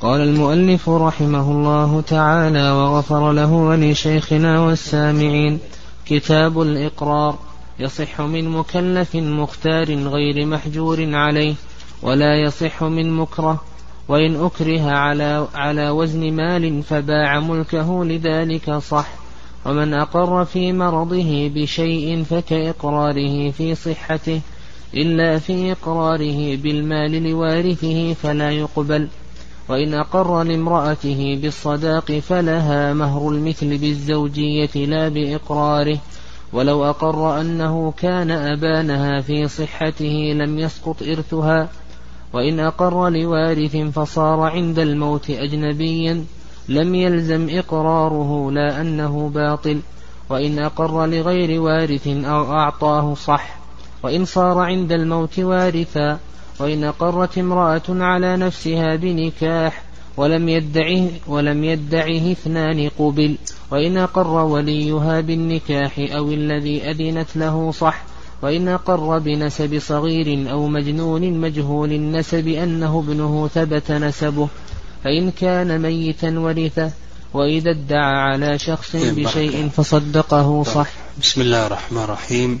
قال المؤلف رحمه الله تعالى وغفر له ولشيخنا والسامعين كتاب الإقرار يصح من مكلف مختار غير محجور عليه ولا يصح من مكره وإن أكره على على وزن مال فباع ملكه لذلك صح ومن أقر في مرضه بشيء فكإقراره في صحته إلا في إقراره بالمال لوارثه فلا يقبل. وإن أقر لامرأته بالصداق فلها مهر المثل بالزوجية لا بإقراره. ولو أقر أنه كان أبانها في صحته لم يسقط إرثها. وإن أقر لوارث فصار عند الموت أجنبيا لم يلزم إقراره لا أنه باطل. وإن أقر لغير وارث أو أعطاه صح. وإن صار عند الموت وارثا وإن أقرت امرأة على نفسها بنكاح ولم يدعه ولم يدعه اثنان قبل وإن أقر وليها بالنكاح أو الذي أذنت له صح وإن أقر بنسب صغير أو مجنون مجهول النسب أنه ابنه ثبت نسبه فإن كان ميتا ورثه وإذا ادعى على شخص بشيء فصدقه صح. بسم الله الرحمن الرحيم.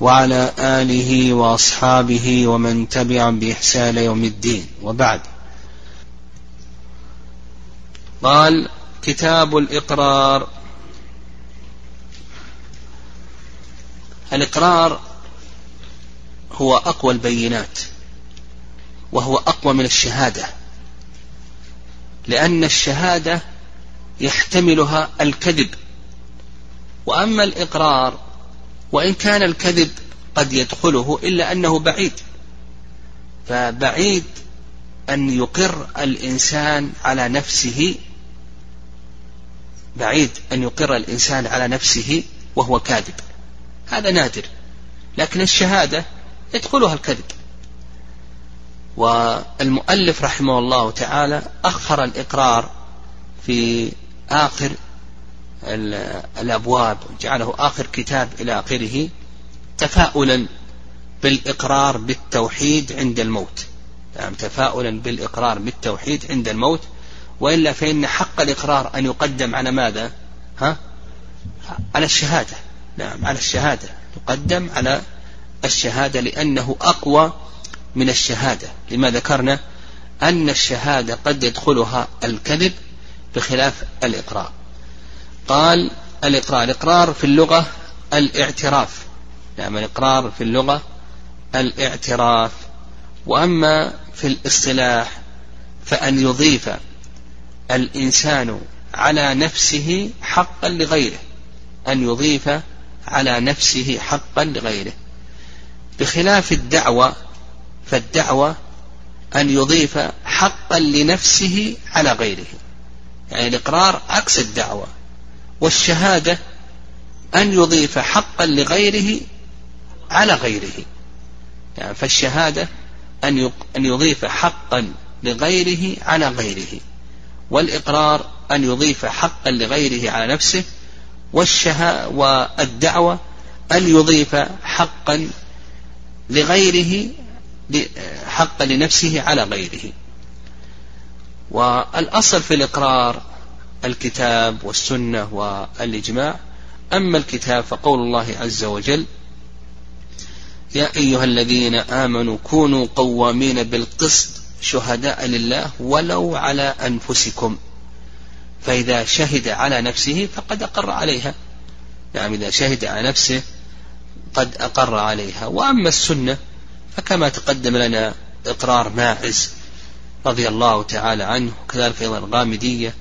وعلى آله وأصحابه ومن تبعهم بإحسان يوم الدين. وبعد. قال كتاب الإقرار. الإقرار هو أقوى البينات وهو أقوى من الشهادة لأن الشهادة يحتملها الكذب. وأما الإقرار وإن كان الكذب قد يدخله إلا أنه بعيد. فبعيد أن يقر الإنسان على نفسه بعيد أن يقر الإنسان على نفسه وهو كاذب. هذا نادر. لكن الشهادة يدخلها الكذب. والمؤلف رحمه الله تعالى أخر الإقرار في آخر الأبواب جعله آخر كتاب إلى آخره تفاؤلا بالإقرار بالتوحيد عند الموت. يعني تفاؤلا بالإقرار بالتوحيد عند الموت. وإلا فإن حق الإقرار أن يقدم على ماذا؟ ها؟ على الشهادة. نعم على الشهادة. يقدم على الشهادة لأنه أقوى من الشهادة. لما ذكرنا أن الشهادة قد يدخلها الكذب بخلاف الإقرار. قال الإقرار. الإقرار في اللغة الاعتراف. نعم الإقرار في اللغة الاعتراف. وأما في الاصطلاح فأن يضيف الإنسان على نفسه حقا لغيره. أن يضيف على نفسه حقا لغيره. بخلاف الدعوة فالدعوة أن يضيف حقا لنفسه على غيره. يعني الإقرار عكس الدعوة. والشهادة أن يضيف حقا لغيره على غيره. يعني فالشهادة أن يضيف حقا لغيره على غيره. والإقرار أن يضيف حقا لغيره على نفسه. والشها والدعوة أن يضيف حقا لغيره حقا لنفسه على غيره. والأصل في الإقرار الكتاب والسنة والإجماع. أما الكتاب فقول الله عز وجل يا أيها الذين آمنوا كونوا قوامين بالقسط شهداء لله ولو على أنفسكم. فإذا شهد على نفسه فقد أقر عليها. نعم إذا شهد على نفسه قد أقر عليها. وأما السنة فكما تقدم لنا إقرار ماعز رضي الله تعالى عنه وكذلك أيضا الغامدية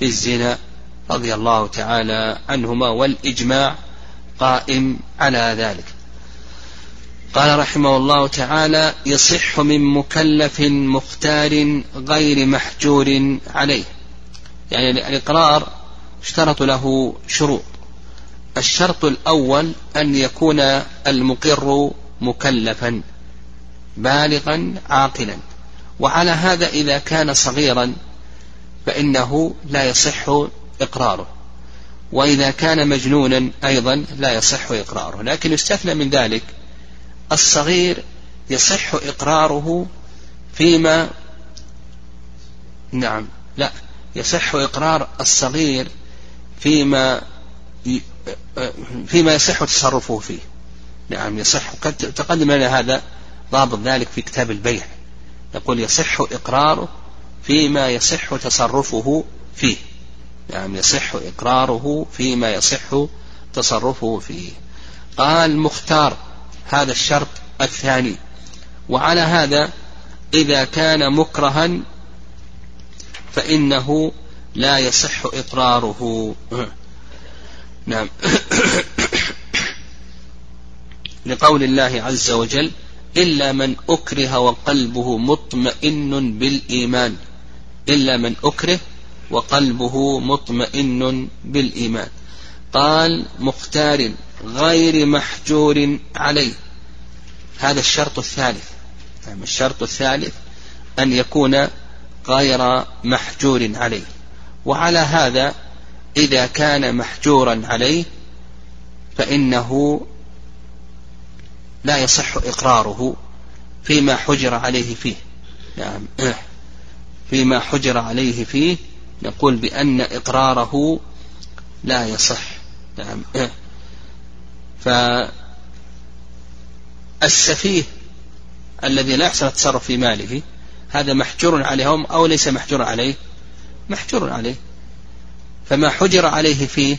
بالزنا رضي الله تعالى عنهما والإجماع قائم على ذلك. قال رحمه الله تعالى يصح من مكلف مختار غير محجور عليه. يعني الإقرار اشترطوا له شروط. الشرط الأول أن يكون المقر مكلفا بالغا عاقلا. وعلى هذا إذا كان صغيرا فإنه لا يصح إقراره. وإذا كان مجنونا أيضا لا يصح إقراره. لكن يستثنى من ذلك الصغير يصح إقراره فيما نعم لا يصح إقرار الصغير فيما فيما يصح تصرفه فيه. نعم يصح قد تقدم لنا هذا ضابط ذلك في كتاب البيع. يقول يصح إقراره فيما يصح تصرفه فيه. نعم يصح إقراره فيما يصح تصرفه فيه. قال مختار هذا الشرط الثاني. وعلى هذا إذا كان مكرها فإنه لا يصح إقراره. نعم. لقول الله عز وجل إلا من أكره وقلبه مطمئن بالإيمان. إلا من أكره وقلبه مطمئن بالإيمان. قال مختار غير محجور عليه. هذا الشرط الثالث. يعني الشرط الثالث أن يكون غير محجور عليه. وعلى هذا إذا كان محجورا عليه فإنه لا يصح إقراره فيما حجر عليه فيه. نعم. فيما حجر عليه فيه نقول بأن إقراره لا يصح. نعم. فالسفيه الذي لا يحسن التصرف في ماله هذا محجور عليهم أو ليس محجور عليه؟ محجور عليه. فما حجر عليه فيه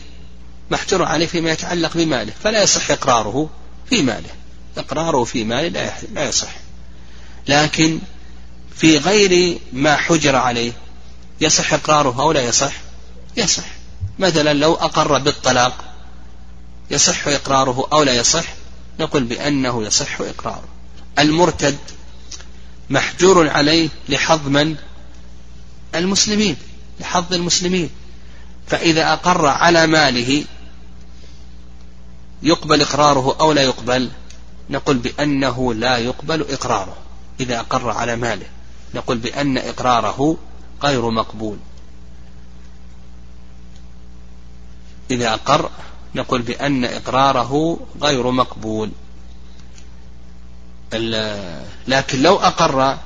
محجور عليه فيما يتعلق بماله فلا يصح إقراره في ماله. إقراره في ماله لا يصح. لكن في غير ما حجر عليه. يصح إقراره أو لا يصح؟ يصح. مثلا لو أقر بالطلاق يصح إقراره أو لا يصح؟ نقول بأنه يصح إقراره. المرتد محجور عليه لحظ من؟ المسلمين لحظ المسلمين. فإذا أقر على ماله يقبل إقراره أو لا يقبل؟ نقول بأنه لا يقبل إقراره إذا أقر على ماله. نقول بأن إقراره غير مقبول. إذا أقر نقول بأن إقراره غير مقبول. لكن لو أقر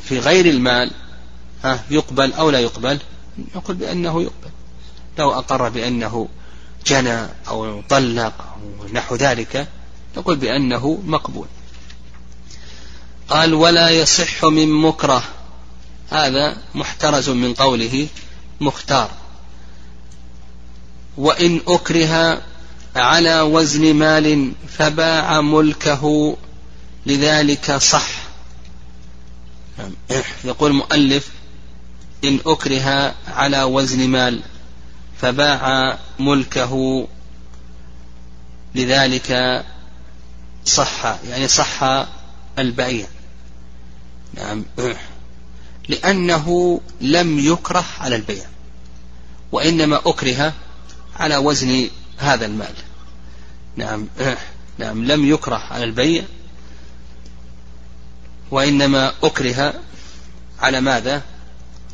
في غير المال ها يقبل أو لا يقبل نقول بأنه يقبل. لو أقر بأنه جنى أو طلق أو نحو ذلك نقول بأنه مقبول. قال ولا يصح من مكره. هذا محترز من قوله مختار. وإن أكره على وزن مال فباع ملكه لذلك صح. يقول المؤلف إن أكره على وزن مال فباع ملكه لذلك صح يعني صح البيع. نعم. لأنه لم يكره على البيع وإنما أكره على وزن هذا المال. نعم. نعم. لم يكره على البيع وإنما أكره على ماذا؟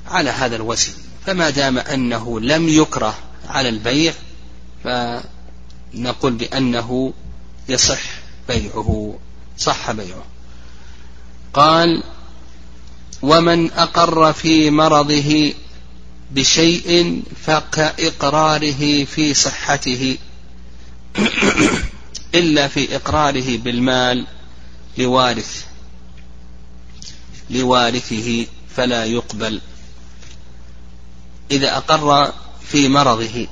على هذا الوزن. فما دام أنه لم يكره على البيع فنقول بأنه يصح بيعه صح بيعه. قال ومن أقر في مرضه بشيء فكإقراره في صحته إلا في إقراره بالمال لوارث لوارثه فلا يقبل. إذا أقر في مرضه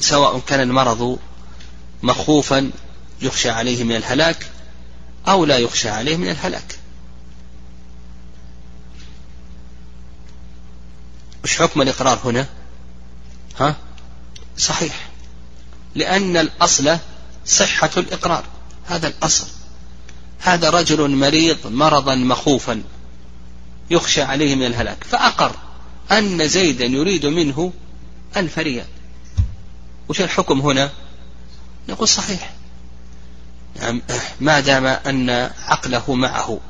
سواء كان المرض مخوفا يخشى عليه من الهلاك أو لا يخشى عليه من الهلاك. وش حكم الإقرار هنا؟ ها؟ صحيح. لأن الأصل صحة الإقرار. هذا الأصل. هذا رجل مريض مرضا مخوفا يخشى عليه من الهلاك. فأقر أن زيدا يريد منه ألف ريال وش الحكم هنا؟ نقول صحيح. يعني ما دام أن عقله معه.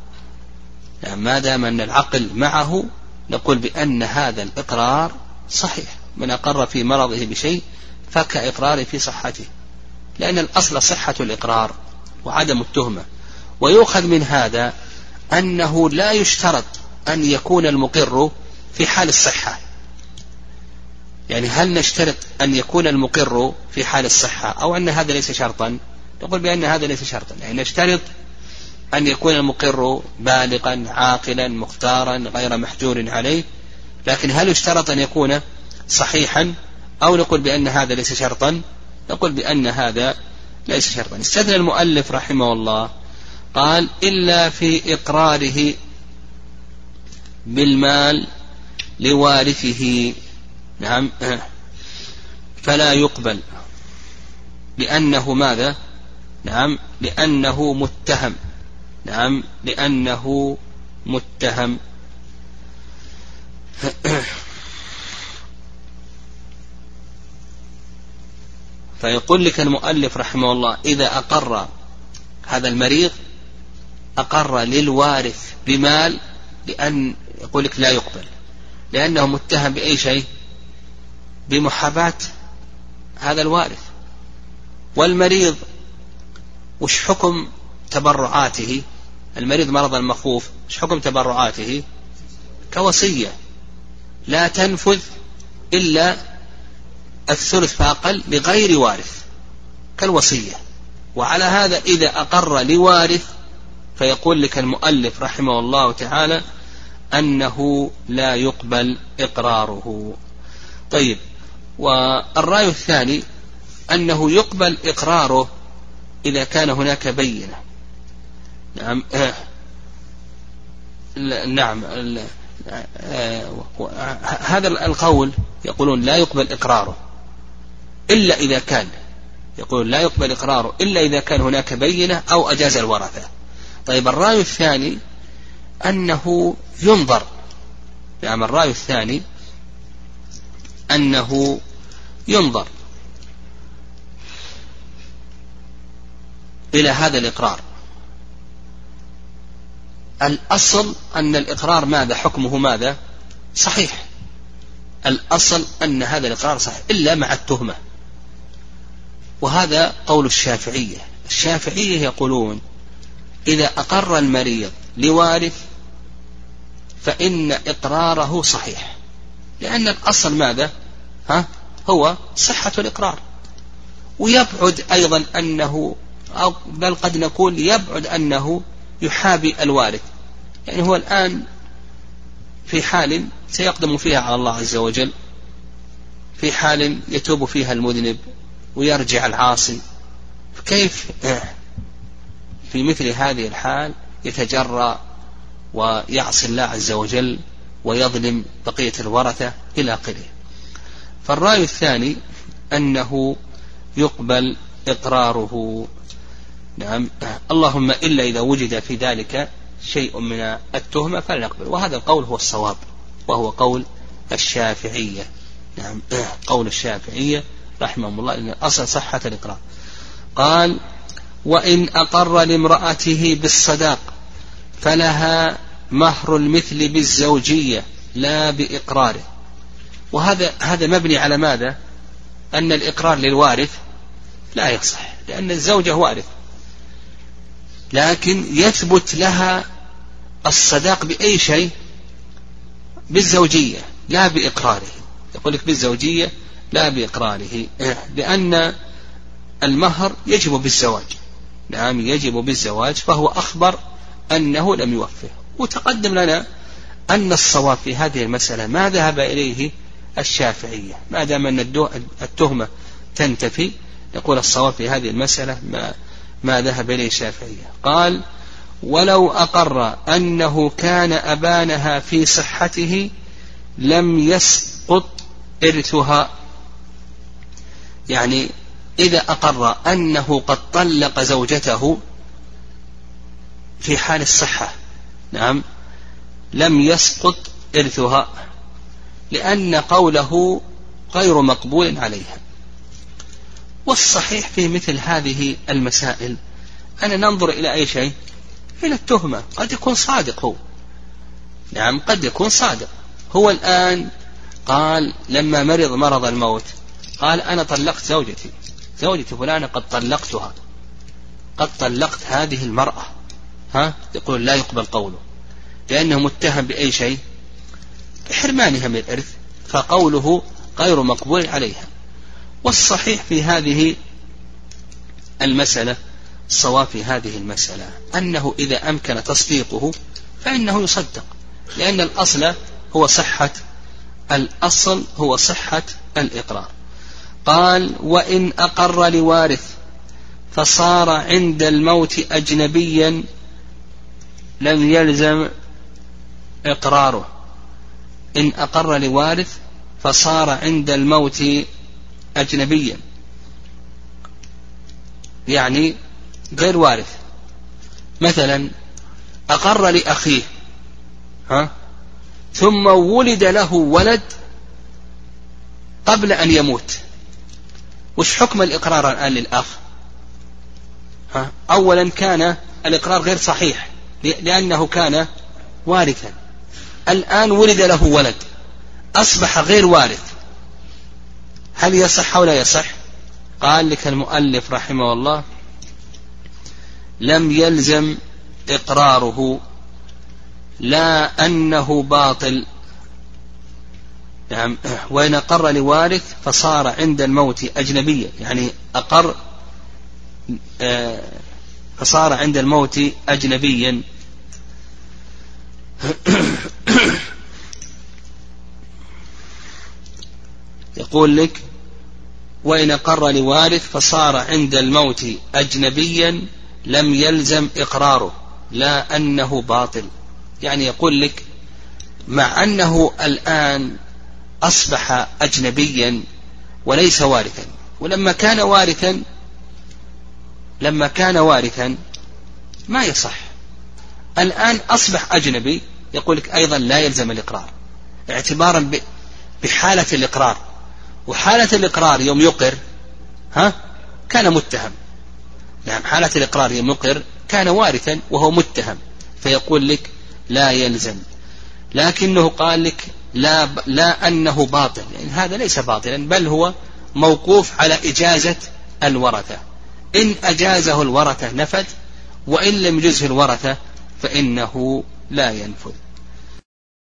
يعني ما دام أن العقل معه نقول بأن هذا الإقرار صحيح. من أقر في مرضه بشيء فكإقراره في صحته. لأن الأصل صحة الإقرار وعدم التهمة. ويؤخذ من هذا أنه لا يشترط أن يكون المقر في حال الصحة. يعني هل نشترط أن يكون المقر في حال الصحة أو أن هذا ليس شرطا؟ نقول بأن هذا ليس شرطا. يعني نشترط أن يكون المقر بالغا عاقلا مختارا غير محجور عليه. لكن هل يشترط أن يكون صحيحا؟ أو نقول بأن هذا ليس شرطا؟ نقول بأن هذا ليس شرطا. استثنى المؤلف رحمه الله قال إلا في إقراره بالمال لوارثه. نعم. فلا يقبل. لأنه ماذا؟ نعم. لأنه متهم. نعم لأنه متهم. فيقول لك المؤلف رحمه الله إذا أقر هذا المريض أقر للوارث بمال لأن يقول لك لا يقبل. لأنه متهم بأي شيء؟ بمحاباة هذا الوارث. والمريض وش حكم تبرعاته؟ المريض مرضا مخوف وش حكم تبرعاته؟ كوصية. لا تنفذ إلا الثلث فأقل لغير وارث. كالوصية. وعلى هذا إذا أقر لوارث فيقول لك المؤلف رحمه الله تعالى أنه لا يقبل إقراره. طيب والرأي الثاني أنه يقبل إقراره إذا كان هناك بينة. نعم. نعم. هذا القول يقولون لا يقبل إقراره إلا إذا كان يقول لا يقبل إقراره إلا إذا كان هناك بينة أو أجاز الورثة. طيب الرأي الثاني أنه ينظر نعم الرأي الثاني أنه ينظر إلى هذا الإقرار. الأصل أن الإقرار ماذا؟ حكمه ماذا؟ صحيح. الأصل أن هذا الإقرار صحيح إلا مع التهمة. وهذا قول الشافعية. الشافعية يقولون إذا أقر المريض لوارث فإن إقراره صحيح. لأن الأصل ماذا؟ ها؟ هو صحة الإقرار. ويبعد أيضا أنه أو بل قد نقول يبعد أنه يحابي الوارث يعني هو الآن في حال سيقدم فيها على الله عز وجل في حال يتوب فيها المذنب ويرجع العاصي. كيف في مثل هذه الحال يتجرأ ويعصي الله عز وجل ويظلم بقية الورثة إلى آخره؟ فالرأي الثاني أنه يقبل إقراره نعم. اللهم إلا إذا وجد في ذلك شيء من التهمة فلا نقبل وهذا القول هو الصواب وهو قول الشافعية. نعم. قول الشافعية رحمهم الله أن أصل صحة الإقرار. قال وإن أقر لامرأته بالصداق فلها مهر المثل بالزوجية لا بإقراره. وهذا هذا مبني على ماذا؟ أن الإقرار للوارث لا يصح لأن الزوجة وارث. لكن يثبت لها الصداق بأي شيء؟ بالزوجية لا بإقراره. يقول لك بالزوجية لا بإقراره. لأن المهر يجب بالزواج. نعم يجب بالزواج فهو أخبر أنه لم يوفه. وتقدم لنا أن الصواب في هذه المسألة ما ذهب إليه الشافعية؟ ما دام أن التهمة تنتفي يقول الصواب في هذه المسألة ما, ما ذهب إليه الشافعية. قال ولو أقر أنه كان أبانها في صحته لم يسقط إرثها. يعني إذا أقر أنه قد طلق زوجته في حال الصحة نعم لم يسقط إرثها لأن قوله غير مقبول عليها. والصحيح في مثل هذه المسائل. أن ننظر إلى أي شيء؟ إلى التهمة. قد يكون صادق هو. نعم قد يكون صادق. هو الآن قال لما مرض مرض الموت قال أنا طلقت زوجتي. زوجتي فلانة قد طلقتها. قد طلقت هذه المرأة. ها؟ يقول لا يقبل قوله. لأنه متهم بأي شيء؟ بحرمانها من الإرث فقوله غير مقبول عليها. والصحيح في هذه المسألة الصواب في هذه المسألة أنه إذا أمكن تصديقه فإنه يصدق لأن الأصل هو صحة الأصل هو صحة الإقرار. قال وإن أقر لوارث فصار عند الموت أجنبيا لم يلزم إقراره. إن أقر لوارث فصار عند الموت أجنبيا. يعني غير وارث. مثلا أقر لأخيه ها ثم ولد له ولد قبل أن يموت. وش حكم الإقرار الآن للأخ؟ ها أولا كان الإقرار غير صحيح لأنه كان وارثا. الآن ولد له ولد أصبح غير وارث. هل يصح أو لا يصح؟ قال لك المؤلف رحمه الله لم يلزم إقراره لا أنه باطل. نعم وإن أقر لوارث فصار عند الموت أجنبيا يعني أقر آه، فصار عند الموت أجنبيا. يقول لك وإن أقر لوارث فصار عند الموت أجنبيا لم يلزم إقراره لا أنه باطل. يعني يقول لك مع أنه الآن أصبح أجنبيا وليس وارثا. ولما كان وارثا لما كان وارثا ما يصح. الآن أصبح أجنبي يقول لك أيضا لا يلزم الإقرار. اعتبارا بحالة الإقرار. وحالة الإقرار يوم يقر ها كان متهم. نعم حالة الإقرار يوم يقر كان وارثا وهو متهم. فيقول لك لا يلزم. لكنه قال لك لا لا أنه باطل. يعني هذا ليس باطلا بل هو موقوف على إجازة الورثة. إن أجازه الورثة نفذ وإن لم يجزه الورثة فإنه لا ينفذ